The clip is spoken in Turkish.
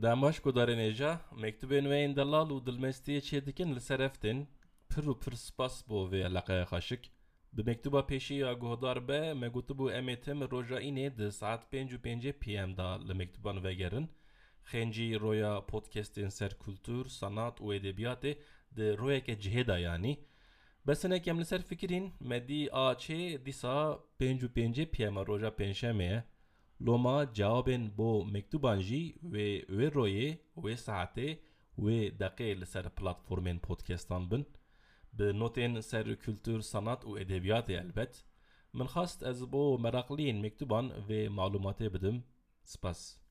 داماش کو داره نیجا mektubu وین دلال و دلمستی چه دکن لسرفتن پر و پر سپاس بو وی لقه خاشک mektuba pêşiya guhdarbe me gotibu em ê tim roja înê di saet pênc pm da li mektuban vegerin. Xencî roya podcastên ser kultur, sanat û edebiyatê di royeke cihê yani. yanî. Besinek em li ser fikirin? me di a çê dîsa pênc pm roja pênşemê ye لما جوابن بو مکتوبانجی و وروی رویه و ساعته و دقیق لسر پلاتفورمین پودکستان بن به نوتین سر کلتور سنت و ادبیات البته. من خاصت از بو مراقلین مکتوبان و معلوماته بدم سپاس